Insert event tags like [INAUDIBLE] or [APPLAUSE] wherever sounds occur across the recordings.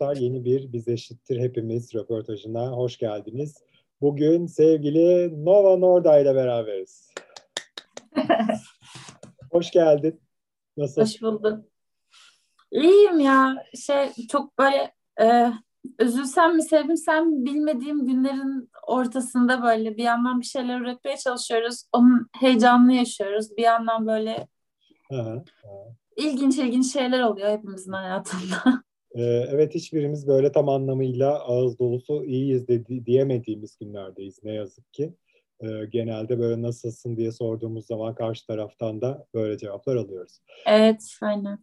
Arkadaşlar yeni bir Biz Eşittir Hepimiz röportajına hoş geldiniz. Bugün sevgili Nova Norda ile beraberiz. [LAUGHS] hoş geldin. Nasıl? Hoş bulduk. İyiyim ya. Şey çok böyle e, üzülsem mi sevinsem bilmediğim günlerin ortasında böyle bir yandan bir şeyler üretmeye çalışıyoruz. Onun heyecanını yaşıyoruz. Bir yandan böyle hı hı. ilginç ilginç şeyler oluyor hepimizin hayatında. Ee, evet hiçbirimiz böyle tam anlamıyla ağız dolusu iyiyiz de, diyemediğimiz günlerdeyiz ne yazık ki. Ee, genelde böyle nasılsın diye sorduğumuz zaman karşı taraftan da böyle cevaplar alıyoruz. Evet aynen.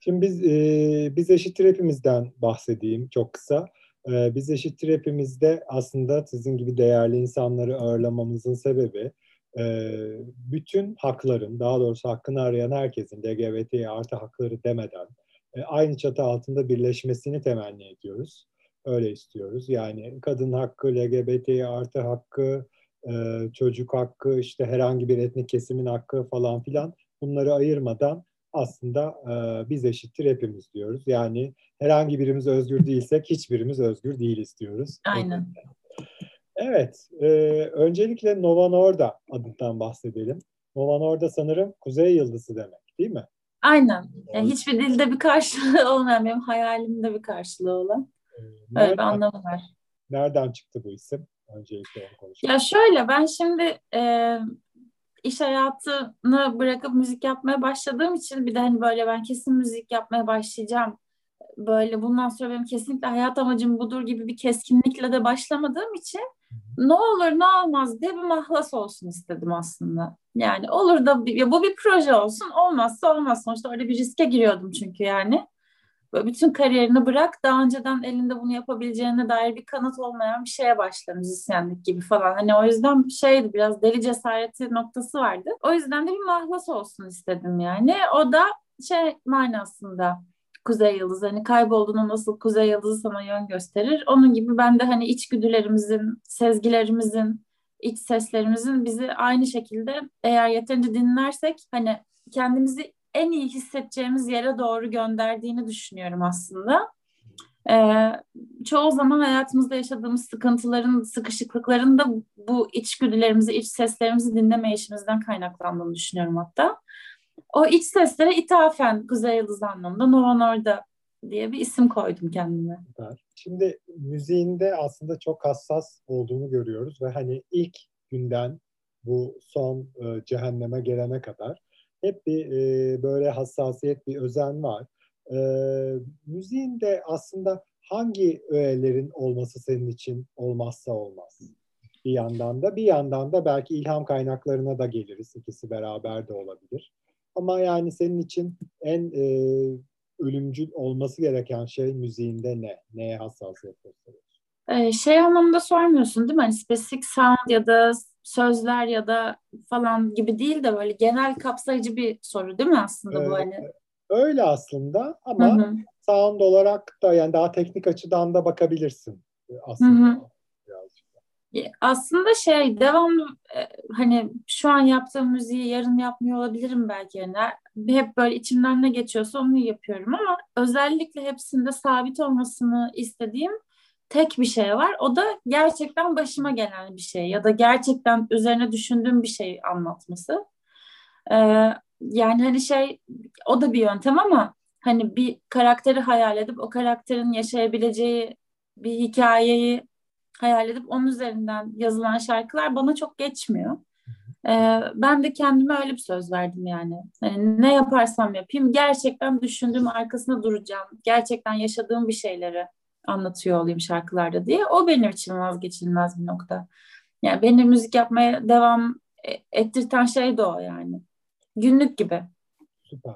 Şimdi biz e, biz eşittir hepimizden bahsedeyim çok kısa. E, biz eşittir hepimizde aslında sizin gibi değerli insanları ağırlamamızın sebebi e, bütün hakların, daha doğrusu hakkını arayan herkesin LGBT artı hakları demeden aynı çatı altında birleşmesini temenni ediyoruz. Öyle istiyoruz. Yani kadın hakkı, LGBT artı hakkı, e, çocuk hakkı, işte herhangi bir etnik kesimin hakkı falan filan bunları ayırmadan aslında e, biz eşittir hepimiz diyoruz. Yani herhangi birimiz özgür değilsek hiçbirimiz özgür değil istiyoruz. Aynen. Evet, e, öncelikle Nova Norda adından bahsedelim. Nova Norda sanırım kuzey yıldızı demek değil mi? Aynen. Yani hiçbir dilde bir karşılığı [LAUGHS] olmayan, benim hayalimde bir karşılığı olan. Ee, Öyle bir anlamı var. Nereden çıktı bu isim? Öncelikle onu konuşalım. Ya şöyle, ben şimdi e, iş hayatını bırakıp müzik yapmaya başladığım için bir de hani böyle ben kesin müzik yapmaya başlayacağım. Böyle bundan sonra benim kesinlikle hayat amacım budur gibi bir keskinlikle de başlamadığım için ne olur ne olmaz diye bir mahlas olsun istedim aslında. Yani olur da ya bu bir proje olsun olmazsa olmaz. Sonuçta öyle bir riske giriyordum çünkü yani. Böyle bütün kariyerini bırak daha önceden elinde bunu yapabileceğine dair bir kanıt olmayan bir şeye başla müzisyenlik gibi falan. Hani o yüzden şeydi biraz deli cesareti noktası vardı. O yüzden de bir mahlas olsun istedim yani. O da şey manasında kuzey yıldızı hani kaybolduğunda nasıl kuzey yıldızı sana yön gösterir. Onun gibi ben de hani içgüdülerimizin, sezgilerimizin, iç seslerimizin bizi aynı şekilde eğer yeterince dinlersek hani kendimizi en iyi hissedeceğimiz yere doğru gönderdiğini düşünüyorum aslında. Ee, çoğu zaman hayatımızda yaşadığımız sıkıntıların, sıkışıklıkların da bu içgüdülerimizi, iç seslerimizi dinlemeyişimizden kaynaklandığını düşünüyorum hatta. O iç seslere ithafen Kuzey Yıldız anlamında Nova Norda diye bir isim koydum kendime. Şimdi müziğinde aslında çok hassas olduğunu görüyoruz ve hani ilk günden bu son e, cehenneme gelene kadar hep bir e, böyle hassasiyet, bir özen var. E, müziğinde aslında hangi öğelerin olması senin için olmazsa olmaz? Bir yandan da bir yandan da belki ilham kaynaklarına da geliriz. İkisi beraber de olabilir. Ama yani senin için en e, ölümcül olması gereken şey müziğinde ne? Neye hassasiyet gösteriyorsun? Ee, şey anlamında sormuyorsun değil mi? Hani spesifik sound ya da sözler ya da falan gibi değil de böyle genel kapsayıcı bir soru değil mi aslında ee, bu hani? Öyle aslında ama hı hı. sound olarak da yani daha teknik açıdan da bakabilirsin aslında. Hı hı. Aslında şey devamlı e, hani şu an yaptığım müziği yarın yapmıyor olabilirim belki yani hep böyle içimden ne geçiyorsa onu yapıyorum ama özellikle hepsinde sabit olmasını istediğim tek bir şey var. O da gerçekten başıma gelen bir şey ya da gerçekten üzerine düşündüğüm bir şey anlatması. Ee, yani hani şey o da bir yöntem ama hani bir karakteri hayal edip o karakterin yaşayabileceği bir hikayeyi hayal edip onun üzerinden yazılan şarkılar bana çok geçmiyor. Ee, ben de kendime öyle bir söz verdim yani. Hani ne yaparsam yapayım gerçekten düşündüğüm arkasında duracağım. Gerçekten yaşadığım bir şeyleri anlatıyor olayım şarkılarda diye. O benim için vazgeçilmez bir nokta. Yani beni müzik yapmaya devam e, ettirten şey de o yani. Günlük gibi. Süper.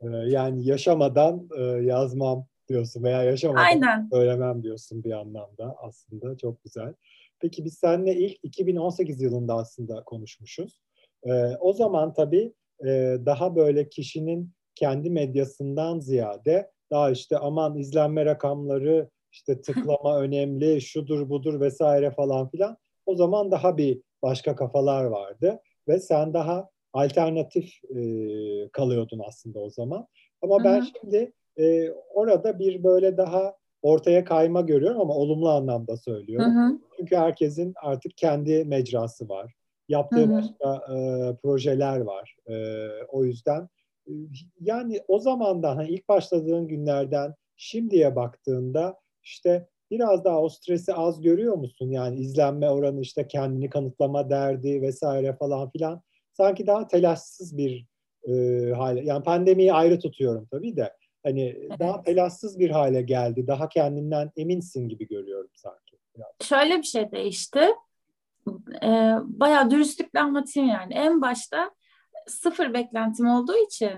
Ee, yani yaşamadan e, yazmam diyorsun veya yaşamadan Aynen. söylemem diyorsun bir anlamda aslında çok güzel. Peki biz seninle ilk 2018 yılında aslında konuşmuşuz. Ee, o zaman tabii e, daha böyle kişinin kendi medyasından ziyade daha işte aman izlenme rakamları işte tıklama önemli, şudur budur vesaire falan filan. O zaman daha bir başka kafalar vardı ve sen daha alternatif e, kalıyordun aslında o zaman. Ama ben Hı-hı. şimdi e, orada bir böyle daha ortaya kayma görüyorum ama olumlu anlamda söylüyorum. Hı hı. Çünkü herkesin artık kendi mecrası var. Yaptığı hı hı. başka e, projeler var. E, o yüzden e, yani o zamandan hani ilk başladığın günlerden şimdiye baktığında işte biraz daha o stresi az görüyor musun? Yani izlenme oranı işte kendini kanıtlama derdi vesaire falan filan. Sanki daha telaşsız bir e, hale. Yani pandemiyi ayrı tutuyorum tabii de. Hani evet. daha telaşsız bir hale geldi. Daha kendinden eminsin gibi görüyorum sanki. Biraz. Şöyle bir şey değişti. Ee, bayağı dürüstlükle anlatayım yani. En başta sıfır beklentim olduğu için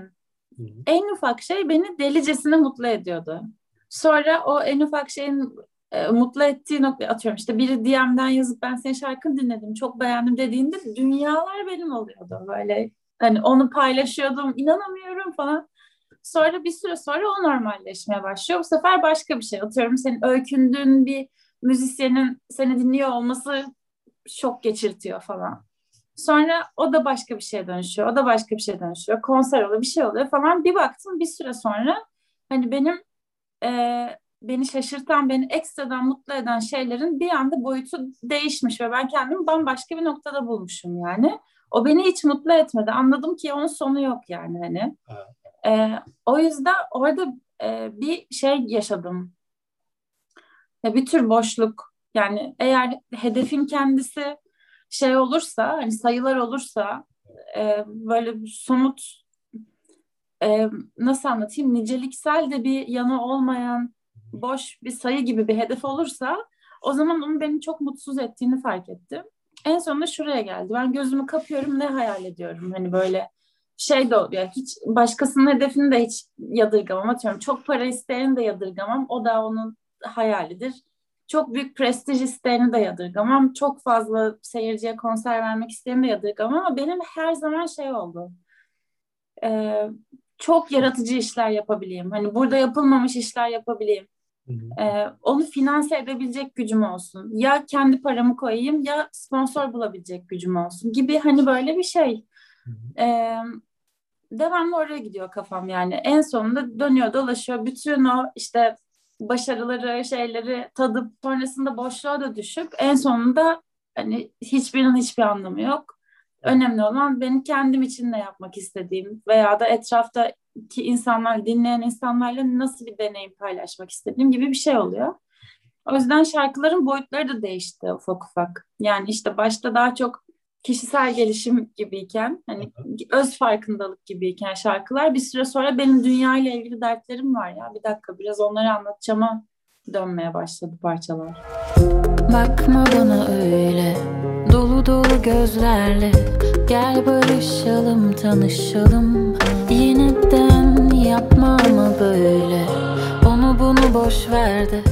Hı. en ufak şey beni delicesine mutlu ediyordu. Sonra o en ufak şeyin e, mutlu ettiği nokta atıyorum işte biri DM'den yazıp ben senin şarkını dinledim çok beğendim dediğinde dünyalar benim oluyordu böyle hani onu paylaşıyordum inanamıyorum falan sonra bir süre sonra o normalleşmeye başlıyor bu sefer başka bir şey atıyorum senin öykündüğün bir müzisyenin seni dinliyor olması şok geçirtiyor falan sonra o da başka bir şeye dönüşüyor o da başka bir şeye dönüşüyor konser oluyor bir şey oluyor falan bir baktım bir süre sonra hani benim e, beni şaşırtan, beni ekstradan mutlu eden şeylerin bir anda boyutu değişmiş ve ben kendimi bambaşka bir noktada bulmuşum yani. O beni hiç mutlu etmedi. Anladım ki onun sonu yok yani hani. Ee, o yüzden orada e, bir şey yaşadım. Ya bir tür boşluk. Yani eğer hedefin kendisi şey olursa, hani sayılar olursa, e, böyle somut e, nasıl anlatayım niceliksel de bir yanı olmayan boş bir sayı gibi bir hedef olursa o zaman onun beni çok mutsuz ettiğini fark ettim. En sonunda şuraya geldi. Ben gözümü kapıyorum ne hayal ediyorum. Hani böyle şey de oluyor. Hiç başkasının hedefini de hiç yadırgamam. Atıyorum çok para isteyeni de yadırgamam. O da onun hayalidir. Çok büyük prestij isteyeni de yadırgamam. Çok fazla seyirciye konser vermek isteyeni de yadırgamam. Ama benim her zaman şey oldu. Ee, çok yaratıcı işler yapabileyim. Hani burada yapılmamış işler yapabileyim. Ee, onu finanse edebilecek gücüm olsun. Ya kendi paramı koyayım ya sponsor bulabilecek gücüm olsun gibi hani böyle bir şey. Ee, devamlı oraya gidiyor kafam yani. En sonunda dönüyor dolaşıyor. Bütün o işte başarıları, şeyleri tadıp sonrasında boşluğa da düşüp en sonunda hani hiçbirinin hiçbir anlamı yok. Önemli olan benim kendim için ne yapmak istediğim veya da etrafta ki insanlar, dinleyen insanlarla nasıl bir deneyim paylaşmak istediğim gibi bir şey oluyor. O yüzden şarkıların boyutları da değişti ufak ufak. Yani işte başta daha çok kişisel gelişim gibiyken, hani öz farkındalık gibiyken şarkılar. Bir süre sonra benim dünya ile ilgili dertlerim var ya. Bir dakika biraz onları anlatacağıma dönmeye başladı parçalar. Bakma bana öyle dolu dolu gözlerle. Gel barışalım tanışalım. Yeniden yapma ama böyle. Onu bunu boş verdi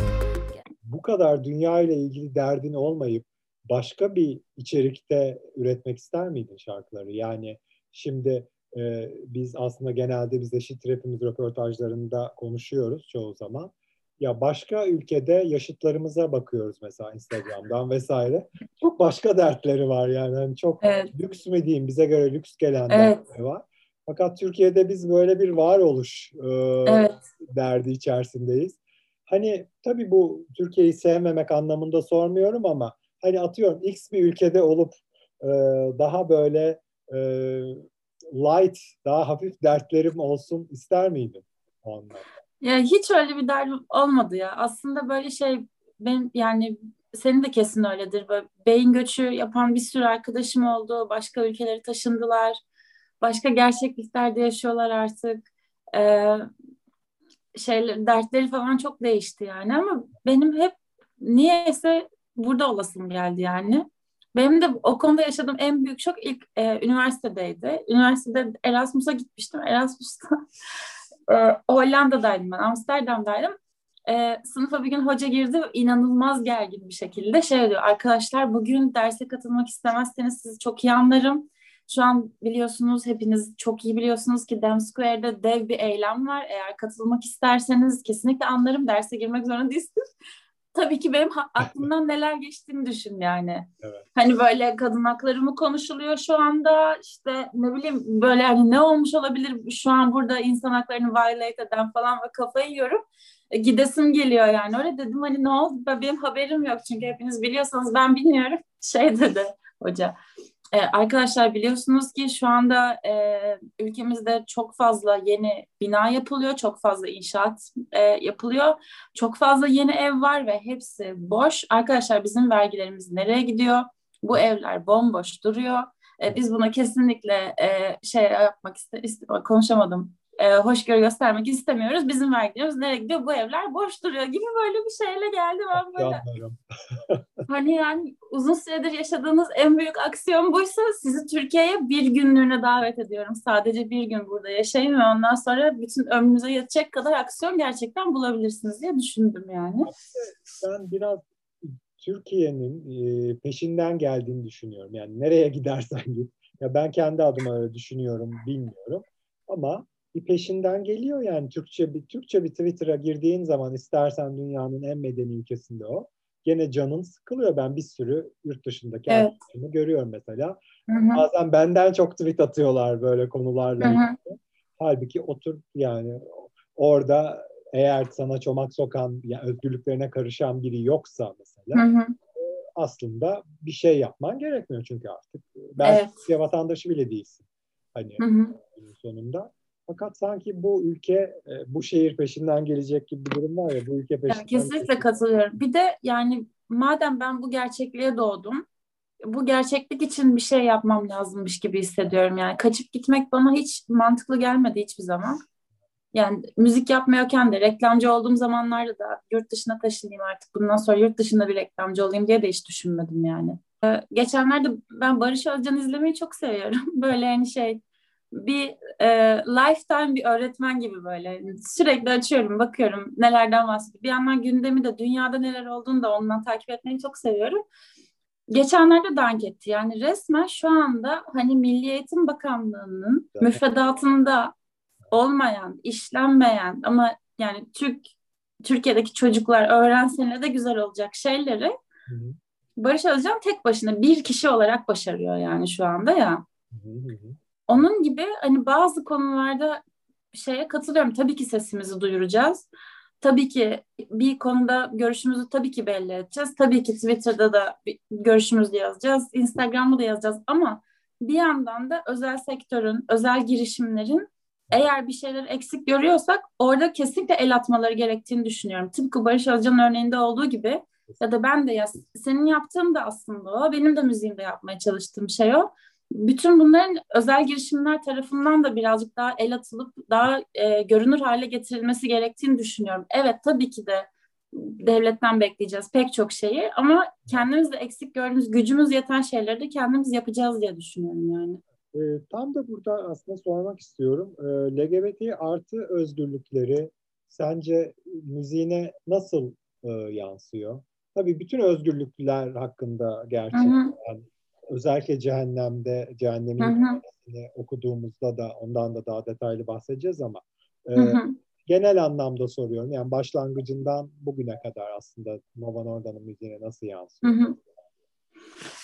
Bu kadar dünya ile ilgili derdin olmayıp başka bir içerikte üretmek ister miydin şarkıları? Yani şimdi e, biz aslında genelde biz eşit rapimiz röportajlarında konuşuyoruz çoğu zaman ya başka ülkede yaşıtlarımıza bakıyoruz mesela Instagram'dan vesaire. Çok başka dertleri var yani. yani çok evet. lüks mü diyeyim bize göre lüks gelen evet. dertleri var. Fakat Türkiye'de biz böyle bir varoluş e, evet. derdi içerisindeyiz. Hani tabii bu Türkiye'yi sevmemek anlamında sormuyorum ama hani atıyorum X bir ülkede olup e, daha böyle e, light, daha hafif dertlerim olsun ister miydin o anlamda? Ya hiç öyle bir derdim olmadı ya. Aslında böyle şey ben yani senin de kesin öyledir. Böyle beyin göçü yapan bir sürü arkadaşım oldu. Başka ülkeleri taşındılar. Başka gerçekliklerde yaşıyorlar artık. Ee, şeyler, dertleri falan çok değişti yani ama benim hep niyeyse burada olasım geldi yani. Benim de o konuda yaşadığım en büyük şok ilk e, üniversitedeydi. Üniversitede Erasmus'a gitmiştim. Erasmus'ta [LAUGHS] e, Hollanda'daydım ben, Amsterdam'daydım. E, sınıfa bir gün hoca girdi inanılmaz gergin bir şekilde şey diyor arkadaşlar bugün derse katılmak istemezseniz sizi çok iyi anlarım. Şu an biliyorsunuz hepiniz çok iyi biliyorsunuz ki Dem Square'de dev bir eylem var. Eğer katılmak isterseniz kesinlikle anlarım derse girmek zorunda değilsiniz. Tabii ki benim [LAUGHS] aklımdan neler geçtiğini düşün yani. Evet. Hani böyle kadın hakları mı konuşuluyor şu anda işte ne bileyim böyle hani ne olmuş olabilir şu an burada insan haklarını violate eden falan ve kafayı yiyorum. E, gidesim geliyor yani. Öyle dedim hani ne oldu? Benim haberim yok çünkü hepiniz biliyorsanız ben bilmiyorum. [LAUGHS] Şey dedi hoca. Ee, arkadaşlar biliyorsunuz ki şu anda e, ülkemizde çok fazla yeni bina yapılıyor, çok fazla inşaat e, yapılıyor, çok fazla yeni ev var ve hepsi boş. Arkadaşlar bizim vergilerimiz nereye gidiyor? Bu evler bomboş duruyor. E, biz buna kesinlikle e, şey yapmak iste, iste konuşamadım e, hoşgörü göstermek istemiyoruz. Bizim vergilerimiz nereye gidiyor? Bu evler boş duruyor gibi böyle bir şeyle geldi ben böyle. hani yani uzun süredir yaşadığınız en büyük aksiyon buysa sizi Türkiye'ye bir günlüğüne davet ediyorum. Sadece bir gün burada yaşayın ve ondan sonra bütün ömrünüze yetecek kadar aksiyon gerçekten bulabilirsiniz diye düşündüm yani. Ben biraz Türkiye'nin e, peşinden geldiğini düşünüyorum. Yani nereye gidersen git. Ya ben kendi adıma öyle düşünüyorum, bilmiyorum. Ama bir peşinden geliyor yani Türkçe bir Türkçe bir Twitter'a girdiğin zaman istersen dünyanın en medeni ülkesinde o. Gene canın sıkılıyor. Ben bir sürü yurt dışındaki evet. arkadaşımı görüyorum mesela. Hı-hı. Bazen benden çok tweet atıyorlar böyle konularla ilgili. Halbuki otur yani orada eğer sana çomak sokan, yani özgürlüklerine karışan biri yoksa mesela hı hı. aslında bir şey yapman gerekmiyor çünkü artık. Ben evet. Vatandaşı bile değilsin. Hani hı hı. sonunda. Fakat sanki bu ülke e, bu şehir peşinden gelecek gibi bir durum var ya bu ülke peşinden. Yani kesinlikle peşinden. katılıyorum. Bir de yani madem ben bu gerçekliğe doğdum bu gerçeklik için bir şey yapmam lazımmış gibi hissediyorum. Yani kaçıp gitmek bana hiç mantıklı gelmedi hiçbir zaman. Yani müzik yapmıyorken de reklamcı olduğum zamanlarda da yurt dışına taşınayım artık bundan sonra yurt dışında bir reklamcı olayım diye de hiç düşünmedim yani. Ee, geçenlerde ben Barış Özcan izlemeyi çok seviyorum. [LAUGHS] Böyle hani şey bir e, lifetime bir öğretmen gibi böyle sürekli açıyorum bakıyorum nelerden bahsediyor. Bir yandan gündemi de dünyada neler olduğunu da ondan takip etmeyi çok seviyorum. Geçenlerde dank etti yani resmen şu anda hani Milli Eğitim Bakanlığı'nın evet. müfredatında olmayan, işlenmeyen ama yani Türk Türkiye'deki çocuklar öğrensinle de güzel olacak şeyleri hı hı. Barış Özcan tek başına bir kişi olarak başarıyor yani şu anda ya. Hı hı. Onun gibi hani bazı konularda şeye katılıyorum. Tabii ki sesimizi duyuracağız. Tabii ki bir konuda görüşümüzü tabii ki belli edeceğiz. Tabii ki Twitter'da da görüşümüzü yazacağız. Instagram'da da yazacağız ama bir yandan da özel sektörün, özel girişimlerin eğer bir şeyler eksik görüyorsak orada kesinlikle el atmaları gerektiğini düşünüyorum. Tıpkı Barış Özcan örneğinde olduğu gibi ya da ben de ya senin yaptığın da aslında o, benim de müziğimde yapmaya çalıştığım şey o bütün bunların özel girişimler tarafından da birazcık daha el atılıp daha e, görünür hale getirilmesi gerektiğini düşünüyorum. Evet tabii ki de devletten bekleyeceğiz pek çok şeyi ama kendimiz de eksik gördüğümüz gücümüz yeten şeyleri de kendimiz yapacağız diye düşünüyorum yani. E, tam da burada aslında sormak istiyorum. E, LGBT artı özgürlükleri sence müziğine nasıl e, yansıyor? Tabii bütün özgürlükler hakkında gerçekten özellikle cehennemde cehennemin okuduğumuzda da ondan da daha detaylı bahsedeceğiz ama e, genel anlamda soruyorum. Yani başlangıcından bugüne kadar aslında Nova Norda'nın müziğine nasıl yansıyor?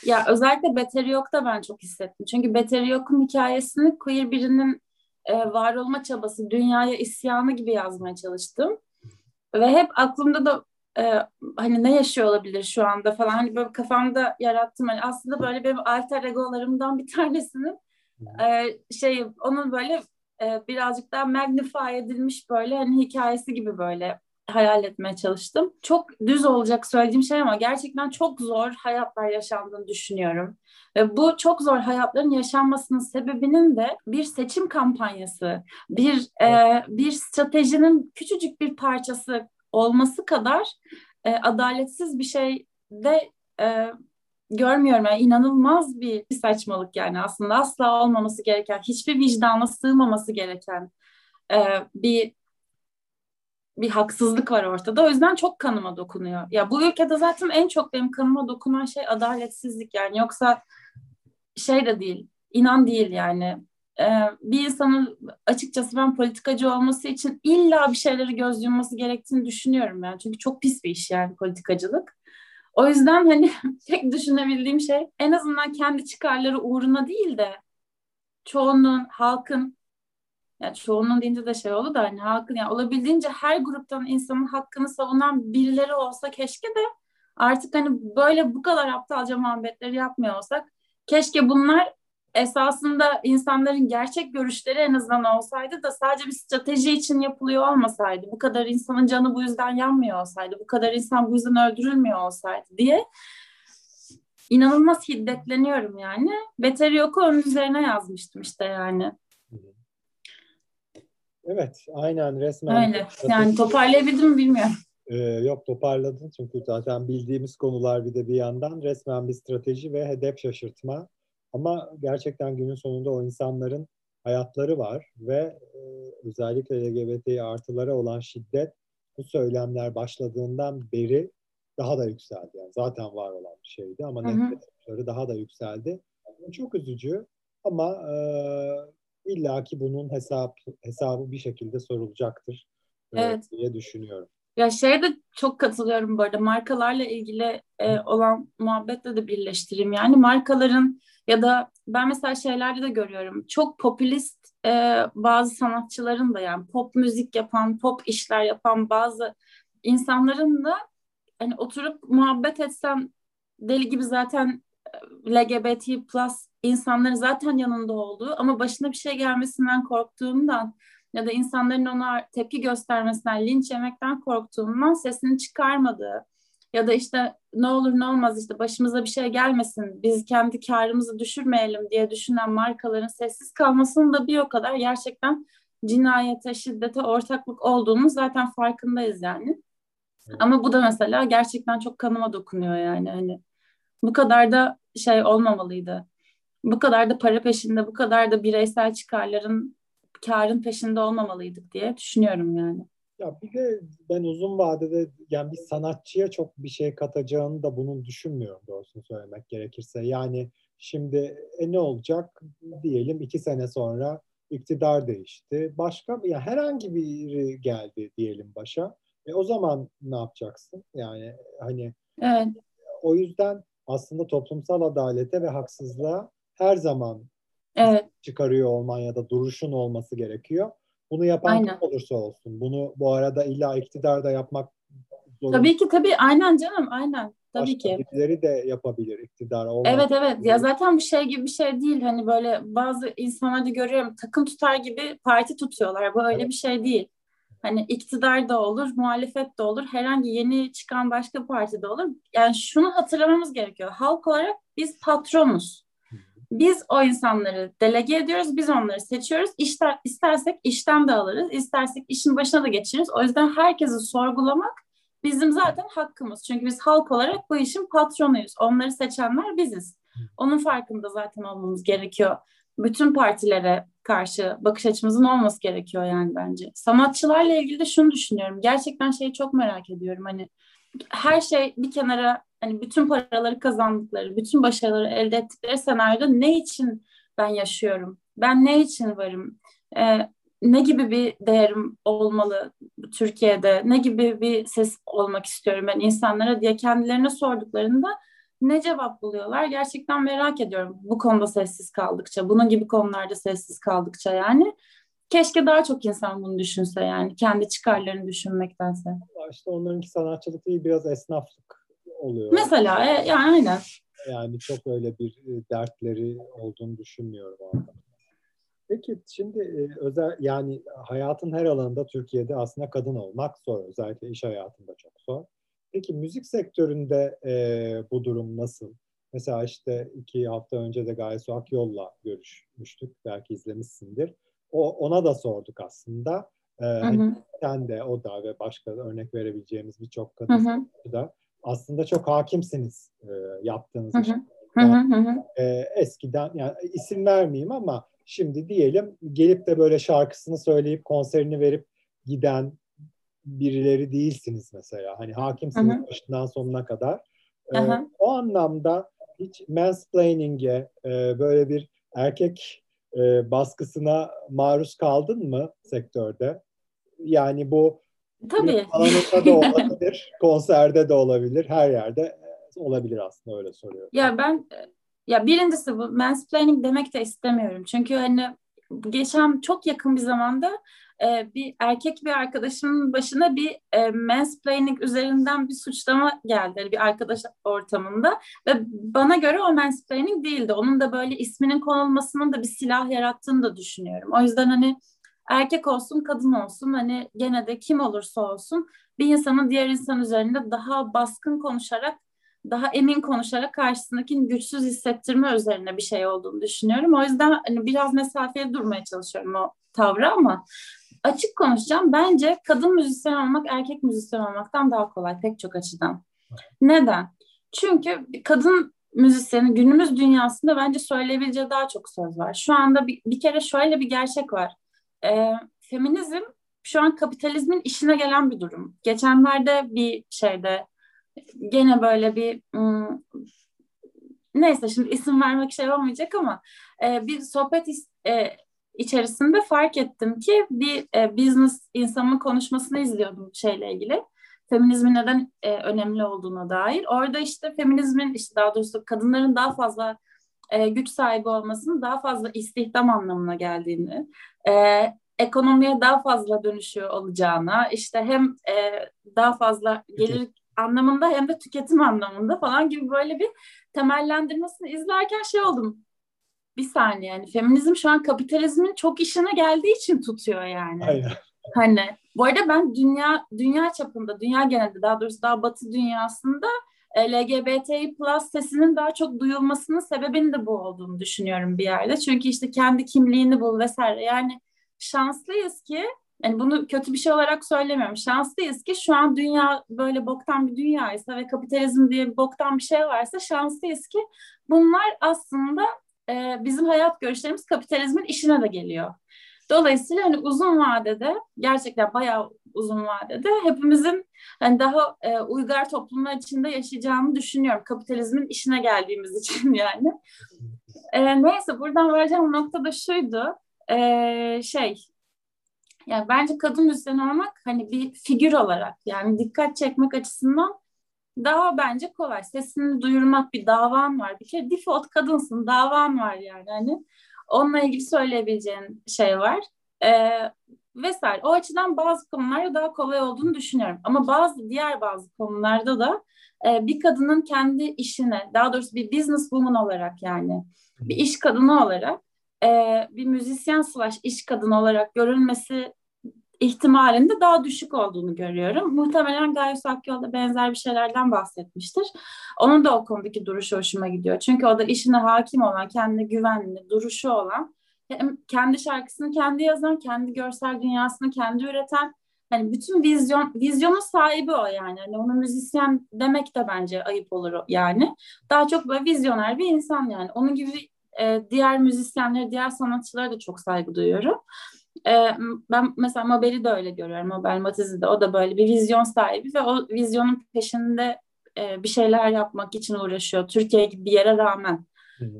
Ya özellikle Beteri Yok'ta ben çok hissettim. Çünkü Beteri Yok'un hikayesini queer birinin e, var olma çabası, dünyaya isyanı gibi yazmaya çalıştım. Ve hep aklımda da e, hani ne yaşıyor olabilir şu anda falan hani böyle kafamda yarattım hani aslında böyle benim alter egolarımdan bir tanesinin e, şey onun böyle e, birazcık daha magnify edilmiş böyle hani hikayesi gibi böyle hayal etmeye çalıştım. Çok düz olacak söylediğim şey ama gerçekten çok zor hayatlar yaşandığını düşünüyorum. Ve bu çok zor hayatların yaşanmasının sebebinin de bir seçim kampanyası, bir e, bir stratejinin küçücük bir parçası olması kadar e, adaletsiz bir şey de e, görmüyorum. Yani inanılmaz bir, saçmalık yani aslında asla olmaması gereken, hiçbir vicdana sığmaması gereken e, bir bir haksızlık var ortada. O yüzden çok kanıma dokunuyor. Ya bu ülkede zaten en çok benim kanıma dokunan şey adaletsizlik yani. Yoksa şey de değil, inan değil yani. E, bir insanın açıkçası ben politikacı olması için illa bir şeyleri göz yumması gerektiğini düşünüyorum yani. Çünkü çok pis bir iş yani politikacılık. O yüzden hani [LAUGHS] tek düşünebildiğim şey en azından kendi çıkarları uğruna değil de çoğunun, halkın yani çoğunun deyince de şey oldu da hani halkın yani olabildiğince her gruptan insanın hakkını savunan birileri olsa keşke de artık hani böyle bu kadar aptalca muhabbetleri yapmıyor olsak keşke bunlar esasında insanların gerçek görüşleri en azından olsaydı da sadece bir strateji için yapılıyor olmasaydı, bu kadar insanın canı bu yüzden yanmıyor olsaydı, bu kadar insan bu yüzden öldürülmüyor olsaydı diye inanılmaz hiddetleniyorum yani. Beteri yoku onun üzerine yazmıştım işte yani. Evet, aynen resmen. Öyle. Yani toparlayabildim mi bilmiyorum. Ee, yok toparladın çünkü zaten bildiğimiz konular bir de bir yandan resmen bir strateji ve hedef şaşırtma. Ama gerçekten günün sonunda o insanların hayatları var ve e, özellikle LGBT artılara olan şiddet bu söylemler başladığından beri daha da yükseldi. Yani zaten var olan bir şeydi ama nefret daha da yükseldi. Yani çok üzücü ama e, illaki bunun hesap hesabı bir şekilde sorulacaktır e, evet. diye düşünüyorum. Ya şeye de çok katılıyorum bu arada markalarla ilgili e, olan muhabbetle de birleştireyim. Yani markaların ya da ben mesela şeylerde de görüyorum. Çok popülist e, bazı sanatçıların da yani pop müzik yapan, pop işler yapan bazı insanların da hani oturup muhabbet etsem deli gibi zaten e, LGBT plus insanların zaten yanında olduğu ama başına bir şey gelmesinden korktuğumdan ya da insanların ona tepki göstermesinden, linç yemekten korktuğumdan sesini çıkarmadığı ya da işte ne olur ne olmaz işte başımıza bir şey gelmesin, biz kendi karımızı düşürmeyelim diye düşünen markaların sessiz kalmasının da bir o kadar gerçekten cinayete, şiddete ortaklık olduğunu zaten farkındayız yani. Evet. Ama bu da mesela gerçekten çok kanıma dokunuyor yani hani bu kadar da şey olmamalıydı. Bu kadar da para peşinde, bu kadar da bireysel çıkarların karın peşinde olmamalıydık diye düşünüyorum yani. Ya bir de ben uzun vadede yani bir sanatçıya çok bir şey katacağını da bunun düşünmüyorum doğrusunu söylemek gerekirse. Yani şimdi e, ne olacak diyelim iki sene sonra iktidar değişti. Başka ya herhangi biri geldi diyelim başa. E o zaman ne yapacaksın? Yani hani evet. o yüzden aslında toplumsal adalete ve haksızlığa her zaman evet. çıkarıyor olman ya da duruşun olması gerekiyor. Bunu yapan kim olursa olsun. Bunu bu arada illa iktidar da yapmak zorunda. Tabii ki tabii aynen canım aynen. Tabii Başka ki. Birileri de yapabilir iktidar olmak. Evet evet ya zaten bu şey gibi bir şey değil. Hani böyle bazı insanları görüyorum takım tutar gibi parti tutuyorlar. Bu öyle evet. bir şey değil. Hani iktidar da olur, muhalefet de olur, herhangi yeni çıkan başka parti de olur. Yani şunu hatırlamamız gerekiyor. Halk olarak biz patronuz. Biz o insanları delege ediyoruz, biz onları seçiyoruz. İşte, istersek işten de alırız, istersek işin başına da geçiririz. O yüzden herkesi sorgulamak bizim zaten hakkımız. Çünkü biz halk olarak bu işin patronuyuz. Onları seçenler biziz. Onun farkında zaten olmamız gerekiyor. Bütün partilere karşı bakış açımızın olması gerekiyor yani bence. Sanatçılarla ilgili de şunu düşünüyorum. Gerçekten şeyi çok merak ediyorum. Hani her şey bir kenara hani bütün paraları kazandıkları, bütün başarıları elde ettikleri senaryoda ne için ben yaşıyorum? Ben ne için varım? Ee, ne gibi bir değerim olmalı Türkiye'de? Ne gibi bir ses olmak istiyorum ben insanlara diye kendilerine sorduklarında ne cevap buluyorlar? Gerçekten merak ediyorum bu konuda sessiz kaldıkça, bunun gibi konularda sessiz kaldıkça yani. Keşke daha çok insan bunu düşünse yani kendi çıkarlarını düşünmektense. İşte onlarınki sanatçılık değil biraz esnaflık oluyor. Mesela e, yani aynen. Yani çok öyle bir e, dertleri olduğunu düşünmüyorum orada. Peki şimdi e, özel yani hayatın her alanında Türkiye'de aslında kadın olmak zor. Özellikle iş hayatında çok zor. Peki müzik sektöründe e, bu durum nasıl? Mesela işte iki hafta önce de Gayesu Akyol'la görüşmüştük. Belki izlemişsindir. O, ona da sorduk aslında. Ee, hı Sen de, o da ve başka örnek verebileceğimiz birçok kadın da aslında çok hakimsiniz e, yaptığınız iş. E, eskiden yani isim vermeyeyim ama şimdi diyelim gelip de böyle şarkısını söyleyip konserini verip giden birileri değilsiniz mesela. Hani hakimsiniz Hı-hı. başından sonuna kadar. Ee, o anlamda hiç mansplaining'e e, böyle bir erkek e, baskısına maruz kaldın mı sektörde? Yani bu Tabii. alanında da olabilir, [LAUGHS] konserde de olabilir, her yerde olabilir aslında öyle soruyorum. Ya ben ya birincisi bu mansplaining demek de istemiyorum. Çünkü hani geçen çok yakın bir zamanda e, bir erkek bir arkadaşımın başına bir e, mansplaining üzerinden bir suçlama geldi bir arkadaş ortamında ve bana göre o mansplaining değildi. Onun da böyle isminin konulmasının da bir silah yarattığını da düşünüyorum. O yüzden hani erkek olsun kadın olsun hani gene de kim olursa olsun bir insanın diğer insan üzerinde daha baskın konuşarak daha emin konuşarak karşısındakini güçsüz hissettirme üzerine bir şey olduğunu düşünüyorum. O yüzden hani biraz mesafeye durmaya çalışıyorum o tavrı ama açık konuşacağım. Bence kadın müzisyen olmak erkek müzisyen olmaktan daha kolay pek çok açıdan. Neden? Çünkü kadın müzisyenin günümüz dünyasında bence söyleyebileceği daha çok söz var. Şu anda bir, bir kere şöyle bir gerçek var. Ee, feminizm şu an kapitalizmin işine gelen bir durum. Geçenlerde bir şeyde gene böyle bir ım, neyse şimdi isim vermek şey olmayacak ama e, bir sohbet is, e, içerisinde fark ettim ki bir e, business insanın konuşmasını izliyordum şeyle ilgili. Feminizmin neden e, önemli olduğuna dair. Orada işte feminizmin işte daha doğrusu kadınların daha fazla e, güç sahibi olmasının daha fazla istihdam anlamına geldiğini, e, ekonomiye daha fazla dönüşüyor olacağına, işte hem e, daha fazla gelir anlamında hem de tüketim anlamında falan gibi böyle bir temellendirmesini izlerken şey oldum. Bir saniye yani feminizm şu an kapitalizmin çok işine geldiği için tutuyor yani. Aynen. Hani bu arada ben dünya dünya çapında, dünya genelinde daha doğrusu daha batı dünyasında LGBTİ plus sesinin daha çok duyulmasının sebebinin de bu olduğunu düşünüyorum bir yerde. Çünkü işte kendi kimliğini bul vesaire. Yani şanslıyız ki yani bunu kötü bir şey olarak söylemiyorum. Şanslıyız ki şu an dünya böyle boktan bir dünyaysa ve kapitalizm diye bir boktan bir şey varsa şanslıyız ki bunlar aslında e, bizim hayat görüşlerimiz kapitalizmin işine de geliyor. Dolayısıyla hani uzun vadede gerçekten bayağı uzun vadede hepimizin hani daha e, uygar toplumlar içinde yaşayacağını düşünüyorum. Kapitalizmin işine geldiğimiz için [LAUGHS] yani. E, neyse buradan varacağım nokta da şuydu. E, şey yani bence kadın müzisyen olmak hani bir figür olarak yani dikkat çekmek açısından daha bence kolay. Sesini duyurmak bir davan var. Bir kere default kadınsın davan var yani. Hani onunla ilgili söyleyebileceğin şey var. Ee, vesaire. O açıdan bazı konularda daha kolay olduğunu düşünüyorum. Ama bazı diğer bazı konularda da e, bir kadının kendi işine, daha doğrusu bir business woman olarak yani bir iş kadını olarak e, bir müzisyen slash iş kadını olarak görülmesi ihtimalinde daha düşük olduğunu görüyorum. Muhtemelen Gayus Akyol da benzer bir şeylerden bahsetmiştir. Onun da o konudaki duruşu hoşuma gidiyor. Çünkü o da işine hakim olan, kendine güvenli, duruşu olan, hem kendi şarkısını kendi yazan, kendi görsel dünyasını kendi üreten, hani bütün vizyon vizyonun sahibi o yani. Hani onu müzisyen demek de bence ayıp olur yani. Daha çok böyle vizyoner bir insan yani. Onun gibi e, diğer müzisyenlere, diğer sanatçılara da çok saygı duyuyorum. E, ben mesela Mabel'i de öyle görüyorum. Mabel Matiz'i de. O da böyle bir vizyon sahibi ve o vizyonun peşinde e, bir şeyler yapmak için uğraşıyor. Türkiye gibi bir yere rağmen.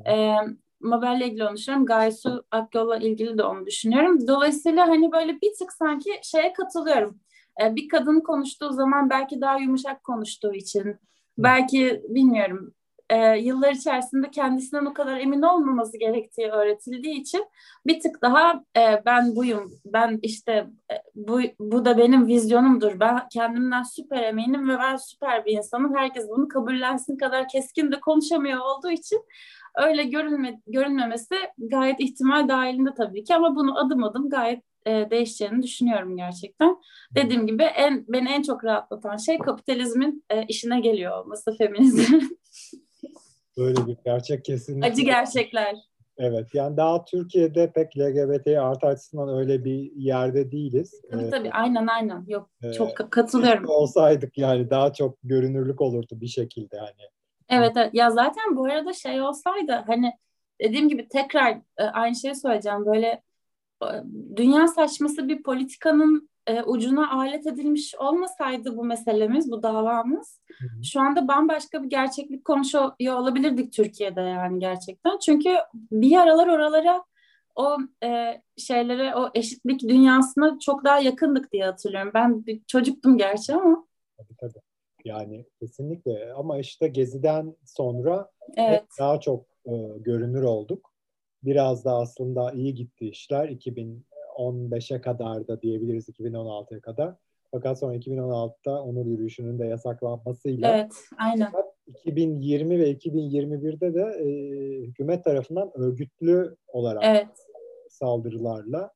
E, Mabel'le ilgili onu düşünüyorum. Gaysu Akyol'la ilgili de onu düşünüyorum. Dolayısıyla hani böyle bir tık sanki şeye katılıyorum. E, bir kadın konuştuğu zaman belki daha yumuşak konuştuğu için, belki bilmiyorum e, yıllar içerisinde kendisinden o kadar emin olmaması gerektiği öğretildiği için bir tık daha e, ben buyum, ben işte e, bu, bu da benim vizyonumdur, ben kendimden süper eminim ve ben süper bir insanım, herkes bunu kabullensin kadar keskin de konuşamıyor olduğu için öyle görünme, görünmemesi gayet ihtimal dahilinde tabii ki ama bunu adım adım gayet e, değişeceğini düşünüyorum gerçekten. Dediğim gibi en beni en çok rahatlatan şey kapitalizmin e, işine geliyor olması feminizmin. [LAUGHS] Böyle bir gerçek kesinlikle. Acı gerçekler. Evet yani daha Türkiye'de pek LGBT artı açısından öyle bir yerde değiliz. Tabii ee, tabii aynen aynen. Yok e, çok katılıyorum. Olsaydık yani daha çok görünürlük olurdu bir şekilde hani. Evet, evet ya zaten bu arada şey olsaydı hani dediğim gibi tekrar e, aynı şeyi söyleyeceğim böyle e, dünya saçması bir politikanın e, ucuna alet edilmiş olmasaydı bu meselemiz, bu davamız hı hı. şu anda bambaşka bir gerçeklik konuşuyor olabilirdik Türkiye'de yani gerçekten. Çünkü bir aralar oralara o e, şeylere, o eşitlik dünyasına çok daha yakındık diye hatırlıyorum. Ben bir çocuktum gerçi ama. Tabii tabii. Yani kesinlikle ama işte Gezi'den sonra evet. daha çok e, görünür olduk. Biraz da aslında iyi gitti işler. 2015'e kadar da diyebiliriz 2016'ya kadar. Fakat sonra 2016'da onur yürüyüşünün de yasaklanmasıyla evet, aynen. 2020 ve 2021'de de e, hükümet tarafından örgütlü olarak evet. saldırılarla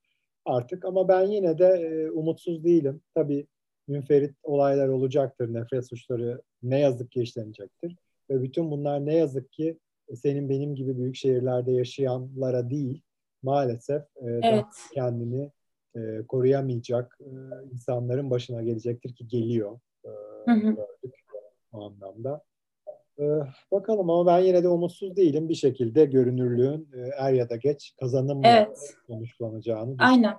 artık ama ben yine de e, umutsuz değilim. Tabii münferit olaylar olacaktır. Nefret suçları ne yazık ki işlenecektir. Ve bütün bunlar ne yazık ki senin benim gibi büyük şehirlerde yaşayanlara değil maalesef e, evet. kendini e, koruyamayacak e, insanların başına gelecektir ki geliyor. E, hı hı. Gördük o anlamda. E, bakalım ama ben yine de umutsuz değilim. Bir şekilde görünürlüğün e, er ya da geç kazanımla evet. sonuçlanacağını Aynen.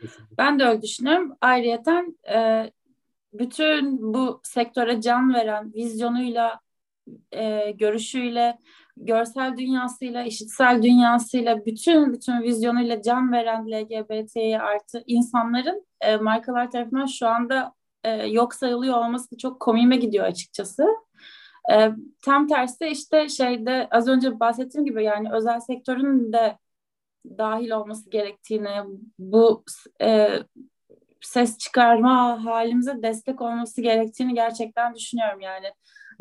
Kesinlikle. Ben de öyle düşünüyorum. Ayrıca e, bütün bu sektöre can veren vizyonuyla, e, görüşüyle, görsel dünyasıyla, işitsel dünyasıyla, bütün bütün vizyonuyla can veren LGBT'ye artı insanların e, markalar tarafından şu anda e, yok sayılıyor olması çok komiğime gidiyor açıkçası. E, tam tersi işte şeyde az önce bahsettiğim gibi yani özel sektörün de dahil olması gerektiğini, bu e, ses çıkarma halimize destek olması gerektiğini gerçekten düşünüyorum yani.